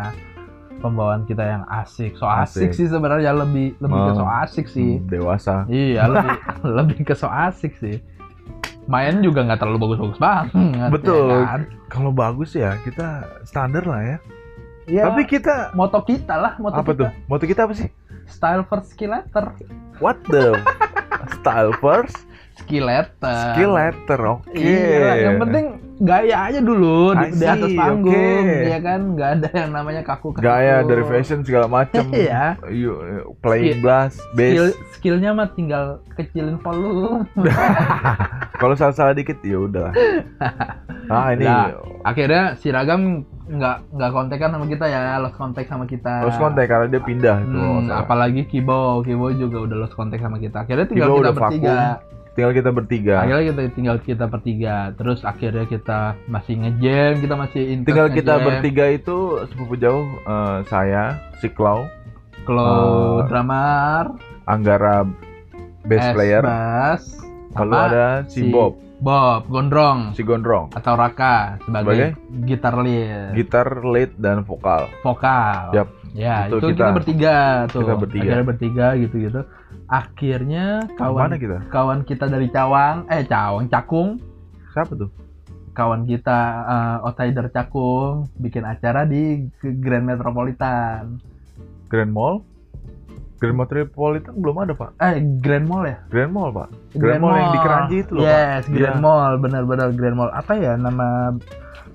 pembawaan kita yang asik. So asik, Asik. sih sebenarnya lebih lebih ke Oh. so asik sih. Hmm, dewasa. Iya, [LAUGHS] lebih lebih ke so asik sih. Main juga nggak terlalu bagus-bagus banget. Betul. ya kan? Kalau bagus ya kita standar lah ya. Iya. Tapi kita moto kita lah, moto apa kita. tuh? Moto kita apa sih? Style first skill letter. What the style first, Skill letter. skill letter. Oke. Iya, yang penting gaya aja dulu di, di atas panggung, oke. ya kan? Nggak ada yang namanya kaku-kaku. gaya dari fashion segala macam. Iya. You, playing Skill- bass, Skill, skillnya mah tinggal kecilin volume. [LAUGHS] Kalau salah-salah dikit ya udah. [LAUGHS] Ah ini Nah, Akhirnya si Ragam nggak nggak kontekan sama kita ya, lost contact sama kita. lost contact karena dia pindah itu. Hmm, apalagi Kibo, Kibo juga udah lost contact sama kita. Akhirnya tinggal Kibo kita udah bertiga. Tinggal kita bertiga. Akhirnya kita tinggal kita bertiga. Terus akhirnya kita masih ngejam, kita masih intens Tinggal kita bertiga itu sepupu jauh eh, saya, si Klau, Kalau Eh, drummer, Anggara bass S player, bass, sama ada si, si- Bob, Bob, Gondrong, si Gondrong, atau Raka sebagai, gitar lead, gitar lead dan vokal. vokal. Yap, Ya, itu itu, kita, kita. bertiga tuh. Kita bertiga. Akhirnya bertiga gitu-gitu. Akhirnya Kawan kawan kita? kawan kita dari Cawang, eh Cawang, Cakung, Siapa tuh? kawan kita eh, outsider Cakung bikin acara di Grand Metropolitan. Grand Mall Grand Metropolitan belum ada pak Eh, Grand Mall ya? Grand Mall pak Grand Mall yang di Keranji itu loh, Yes, Pak. Grand Iya. Mall, benar-benar Grand Mall. Apa ya nama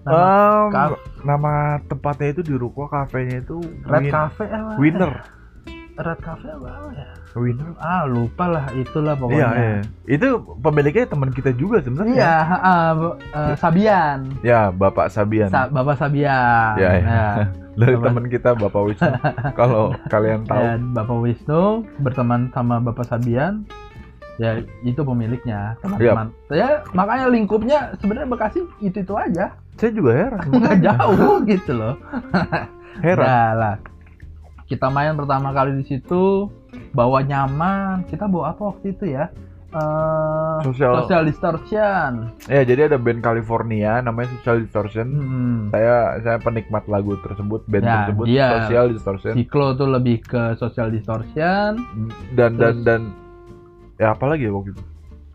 nama Kaf- nama tempatnya itu di ruko kafenya itu Red Win- Cafe apa? Winner Red Cafe apa ya? Winner Ah, lupa lah itulah Iya, pokoknya. iya. Itu pemiliknya teman kita juga sebenarnya. Iya, bu- eh, Sabian. Ya, Bapak Sabian. Sa- Bapak Sabian. Ya, ya. Ya. Dari teman kita Bapak Wisnu. [LAUGHS] Kalau kalian tahu. Ya, Bapak Wisnu berteman sama Bapak Sabian. Ya, itu pemiliknya, teman-teman. Ya, makanya lingkupnya sebenarnya Bekasi itu-itu aja. Saya juga heran. Nggak jauh [LAUGHS] gitu loh. Heran. Udah lah. Kita main pertama kali di situ bawa nyaman. Kita bawa apa waktu itu ya? Eh, Social- social distortion. Ya, jadi ada band California namanya Social Distortion. Hmm. Saya saya penikmat lagu tersebut, band Ya, tersebut dia- Social Distortion. Siklo tuh lebih ke social distortion, Dan dan Terus- dan ya apa lagi ya waktu itu?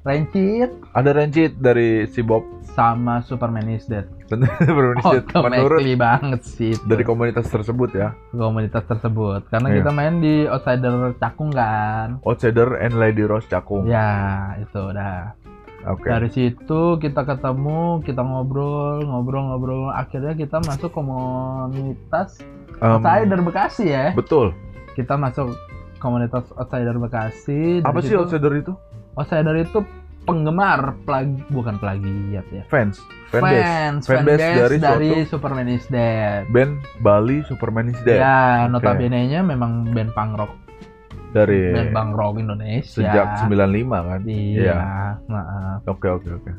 Rancid, Ada Rancid dari si Bob sama Superman is Dead. [LAUGHS] menurut Automatically banget sih itu. dari komunitas tersebut ya. komunitas tersebut. Karena Iya. kita main di Outsider Cakung kan. Outsider and Lady Rose Cakung. Ya, itu udah. Oke. Dari situ kita ketemu, kita ngobrol, ngobrol, ngobrol. Akhirnya kita masuk komunitas Em, Outsider Bekasi ya. betul. Kita masuk komunitas Outsider Bekasi. Apa sih situ- outsider itu? Outsider itu penggemar plag bukan plagiat ya. Fans. Fanbase. Fans, Fanbase fanbase dari dari, suatu- Superman is Dead. Band Bali Superman is Dead. Ya, notabene-nya memang band punk rock, Dari band punk rock Indonesia. sejak 95 kan. Iya. Nah, Oke oke oke.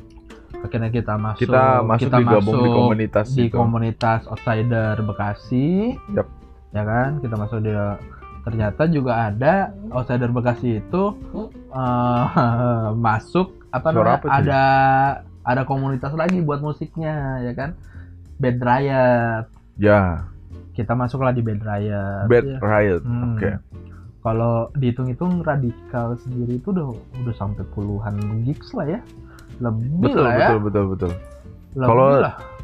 akhirnya kita masuk. Kita masuk digabung di masuk komunitas di itu. komunitas Outsider Bekasi. Yap. Ya kan, kita masuk di ternyata juga ada Outsider Bekasi itu eh, [LAUGHS] masuk apa Suara namanya? apa ada ada komunitas lagi buat musiknya ya kan. Bad Riot. Ya, Kita masuklah di Bad Riot. Bad Ya. Riot. Hmm. Oke. Kalau dihitung-hitung radikal sendiri itu udah udah sampai puluhan gigs lah ya. Lebih Betul lah ya. betul betul betul. Kalau-.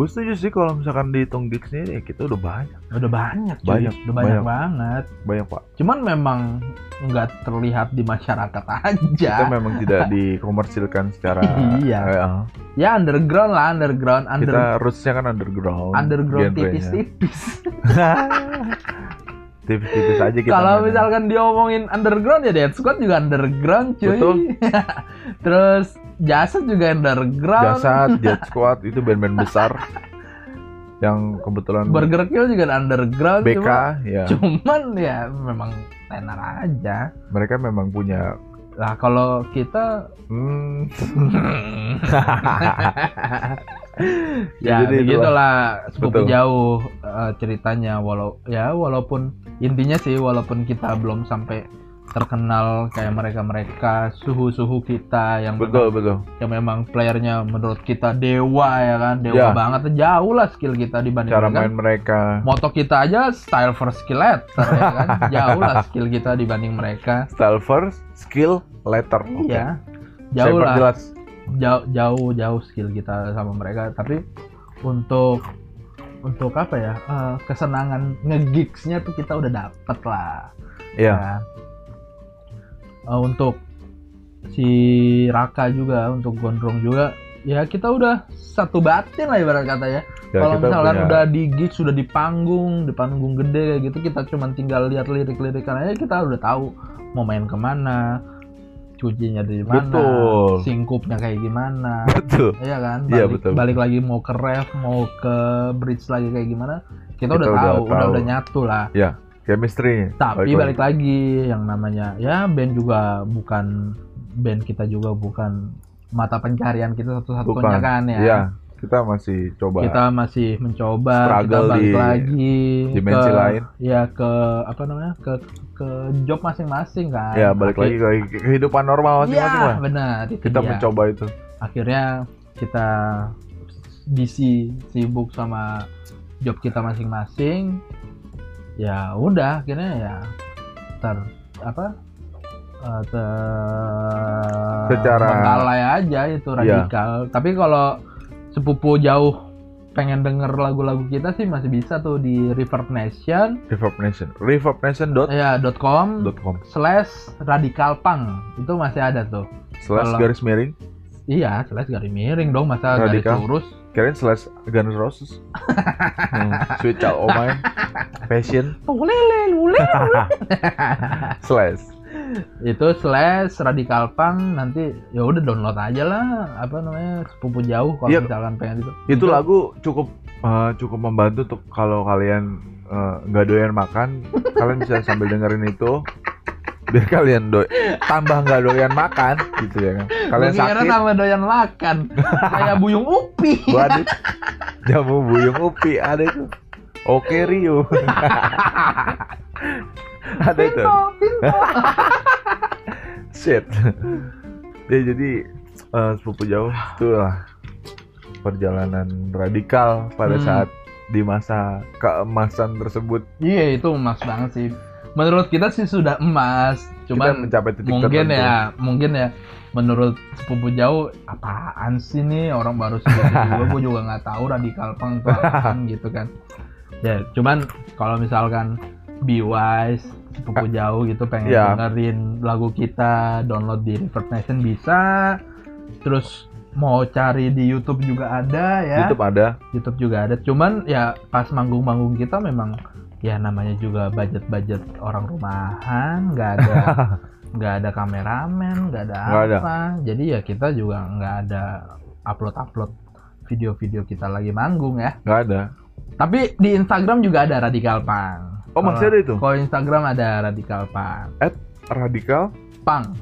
Gue setuju sih kalau misalkan dihitung gigsnya ya kita udah banyak, Udah banyak, cuy. Banyak, udah banyak, banyak. banget. banyak pak. Cuman memang nggak terlihat di masyarakat [LAUGHS] aja. Kita memang tidak dikomersilkan secara [LAUGHS] Iya. eh, Ya underground lah, underground, under kita rootsnya kan underground. underground tipis-tipis. [LAUGHS] Tipis-tipis aja kita. Kalau misalkan diomongin underground ya Dead Squad juga underground, cuy. Betul. [LAUGHS] Terus Jasad juga underground. Jasad, [LAUGHS] Jet Squad itu band-band besar yang kebetulan Burger Kill juga underground. BK cuma- ya Cuman ya memang tenar aja. mereka memang punya Lah kalau kita hmm, [LAUGHS] [LAUGHS] ya Jadi begitulah sepupu Betul. jauh eh, ceritanya. Walau ya walaupun intinya sih walaupun kita belum sampai terkenal kayak mereka-mereka suhu-suhu kita yang betul memang, betul. yang memang playernya menurut kita dewa ya kan? Dewa Ya. banget jauh lah skill kita dibanding cara mereka. main mereka. moto kita aja style first skill letter ya kan? [LAUGHS] Jauh lah skill kita dibanding mereka. Style first skill letter. Iya. Saya jauh lah. perjelas. Jauh jauh jauh skill kita sama mereka tapi untuk untuk apa ya eh, kesenangan ngegigsnya tuh kita udah dapet lah Iya. kan. Eh, untuk si Raka juga untuk Gondrong juga ya kita udah satu batin lah ibarat kata ya Ya, kalau misalkan punya- udah di gigs sudah di panggung di panggung gede kayak gitu kita cuma tinggal lihat lirik-lirik aja kita udah tahu mau main ke mana cucinya dari mana Betul. singkupnya kayak gimana betul Iya kan? Iya, Balik, betul. balik lagi mau ke ref, mau ke bridge lagi kayak gimana? Kita, Kita udah, udah tahu, udah tahu. udah nyatu lah. chemistry Tapi Balik balik lagi yang namanya ya band juga bukan band kita juga bukan mata pencarian kita satu-satunya kan ya. Iya, kita masih coba Kita masih mencoba, kita Struggle balik di lagi dimensi ke, lain. Ya ke apa namanya? ke ke job masing-masing kan. ya balik lagi Akhir- ke kehidupan normal masing-masing Iya, lah benar. itu kita dia. mencoba itu akhirnya kita busy sibuk sama job kita masing-masing ya udah akhirnya ya ter apa eh, ter Secara- aja itu Iya. radikal tapi kalau sepupu jauh pengen denger lagu-lagu kita sih masih bisa tuh di Reverb Nation Reverb Nation. ReverbNation.com ya .com slash radical punk itu masih ada tuh slash Kalau- garis miring. iya slash garis miring dong masa garis Radikal. lurus Kirain slash Guns Roses. [LAUGHS] hmm, Sweet Child O' Mine. Passion. [LAUGHS] Slash. Itu slash radical punk nanti ya udah download aja lah apa namanya sepupu jauh kalau Iya. misalkan pengen itu Itu lagu cukup eh, cukup membantu untuk kalau kalian eh, nggak doyan makan, [LAUGHS] kalian bisa sambil dengerin itu biar kalian do tambah nggak doyan makan gitu ya kan. Kalian kira sakit, nama doyan makan kayak [LAUGHS] buyung upi waduh. Jamu buyung upi ada itu. Oke Rio. [LAUGHS] ada itu. [LAUGHS] Shit. ya jadi eh, sepupu jauh itulah perjalanan radikal pada Hmm. saat di masa keemasan tersebut iya itu emas banget sih menurut kita sih sudah emas kita cuman mencapai titik mungkin tertentu. ya mungkin ya menurut sepupu jauh apaan sih nih orang baru segitu juga gue juga nggak tahu radikal apaan [LAUGHS] gitu kan ya cuman kalau misalkan be wise sepupu jauh gitu pengen Ya. dengerin lagu kita download di Reverb Nation bisa terus mau cari di YouTube juga ada ya YouTube ada YouTube juga ada. Cuman ya pas manggung-manggung kita memang ya namanya juga budget-budget orang rumahan, nggak ada [LAUGHS] nggak ada kameramen, nggak ada ada. apa. Jadi ya kita juga nggak ada upload-upload video-video kita lagi manggung ya. nggak ada Tapi di Instagram juga ada Radikal Pang. oh masih ada itu Kalau Instagram ada Radikal Pang. radikal Pang.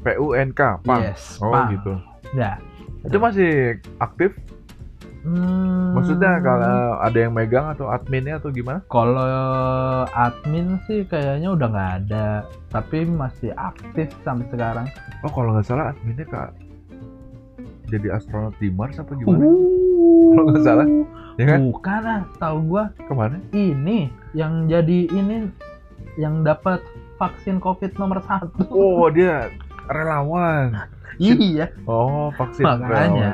P U N K Pang Yes, oh Pang. gitu Ya. itu masih aktif Hmm, maksudnya kalau ada yang megang atau adminnya atau gimana Kalau admin sih kayaknya udah nggak ada, tapi masih aktif sampai sekarang. oh kalau nggak salah adminnya kak jadi astronot di Mars apa gimana Uh. Kalau nggak salah, ya kan Bukan ah, tahu gua ke mana ini yang jadi ini yang dapat vaksin COVID nomor satu. oh dia relawan [LAUGHS] iya, oh vaksin relawan. makanya.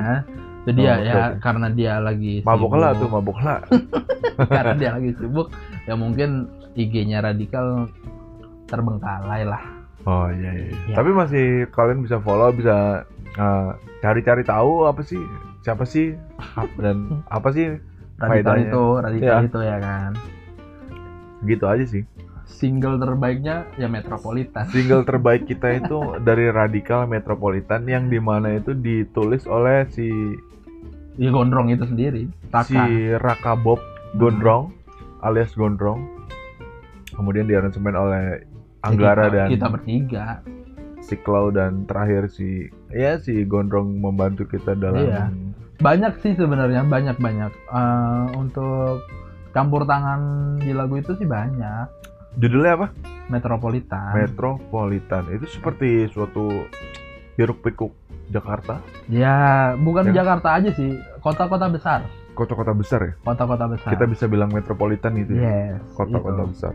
Jadi Oh, ya, karena dia lagi mabok sibuk, lah tuh mabok lah [LAUGHS] karena dia lagi sibuk, ya mungkin IG-nya radikal terbengkalai lah. Oh iya, iya. iya. Ya. Tapi masih kalian bisa follow, bisa uh, cari-cari tahu apa sih, siapa sih, dan apa sih, Radikal itu, radikal Iya. itu ya kan. gitu aja sih. Single terbaiknya ya Metropolitan. Single [LAUGHS] terbaik kita itu dari Radikal Metropolitan yang di mana itu ditulis oleh si Ya gondrong itu sendiri. Taka. si Raka Bob Gondrong alias Gondrong. Kemudian diaransemen oleh Anggara kita, dan kita bertiga. Si Klau dan terakhir si ya si Gondrong membantu kita dalam Iya. Banyak sih sebenarnya banyak banyak Eh, untuk campur tangan di lagu itu sih banyak. judulnya apa? Metropolitan. Metropolitan itu seperti suatu hiruk pikuk Jakarta, ya bukan Ya. Jakarta aja sih, kota-kota besar. kota-kota besar ya. Kota-kota besar. Kita bisa bilang metropolitan itu ya. Yes. Kota-kota itu. besar.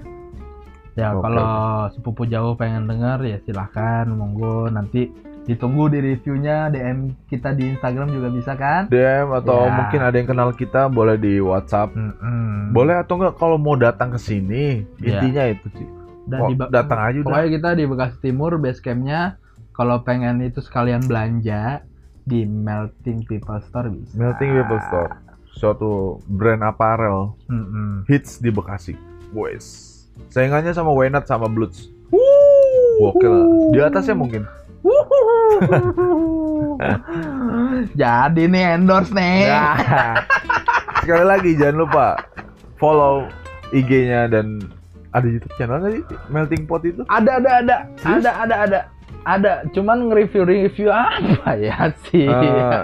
Ya Oke, kalau sepupu jauh pengen denger ya silahkan monggo nanti ditunggu di reviewnya DM kita di Instagram juga bisa kan? DM atau Ya. mungkin ada yang kenal kita boleh di WhatsApp. Mm-mm. Boleh atau enggak kalau mau datang ke sini. Iya. Intinya itu sih. Dan di Ba- datang aja udah. Pokoknya kita di Bekasi Timur base campnya kalau pengen itu sekalian belanja di Melting People Store bisa. Melting People Store. Suatu brand apparel Mm-mm. hits di Bekasi. Wes. Saingannya sama Wenat sama Bloods. Oke lah. Di atasnya mungkin. [LAUGHS] Jadi nih endorse nih. Ya. Sekali lagi jangan lupa follow IG-nya dan ada YouTube channel nggak sih Melting Pot itu? Ada ada ada Serius? ada ada ada ada. Cuman nge-review review apa ya sih? Eh,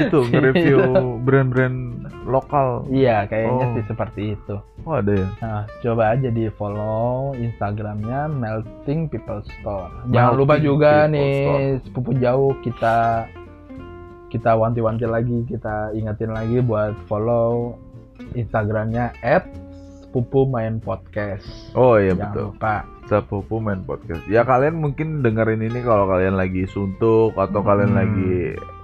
itu [LAUGHS] nge-review brand-brand lokal. Iya kayaknya Oh. sih seperti itu. Oh ada ya. Nah, coba aja di follow Instagramnya Melting People Store. Jangan Melting lupa juga People nih Store. sepupu jauh kita kita wanti-wanti lagi, kita ingetin lagi buat follow Instagramnya sepupu main podcast. Oh iya Jangan betul. lupa. Sepupu main podcast. Ya kalian mungkin dengerin ini kalau kalian lagi suntuk atau kalian Hmm. lagi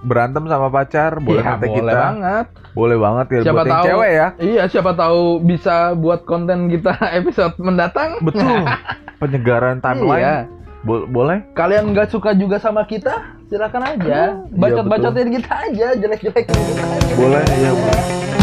berantem sama pacar, boleh kontak boleh kita. banget. Boleh banget ya Siapa buat yang tahu. cewek ya. Iya, siapa tahu bisa buat konten kita [LAUGHS] episode mendatang. Betul. [LAUGHS] Penyegaran timeline. Iya. Bo- boleh? Kalian nggak suka juga sama kita? Silakan aja. Iya, Bacot-bacotin kita aja, jelek-jelekin kita aja. Boleh, iya. boleh.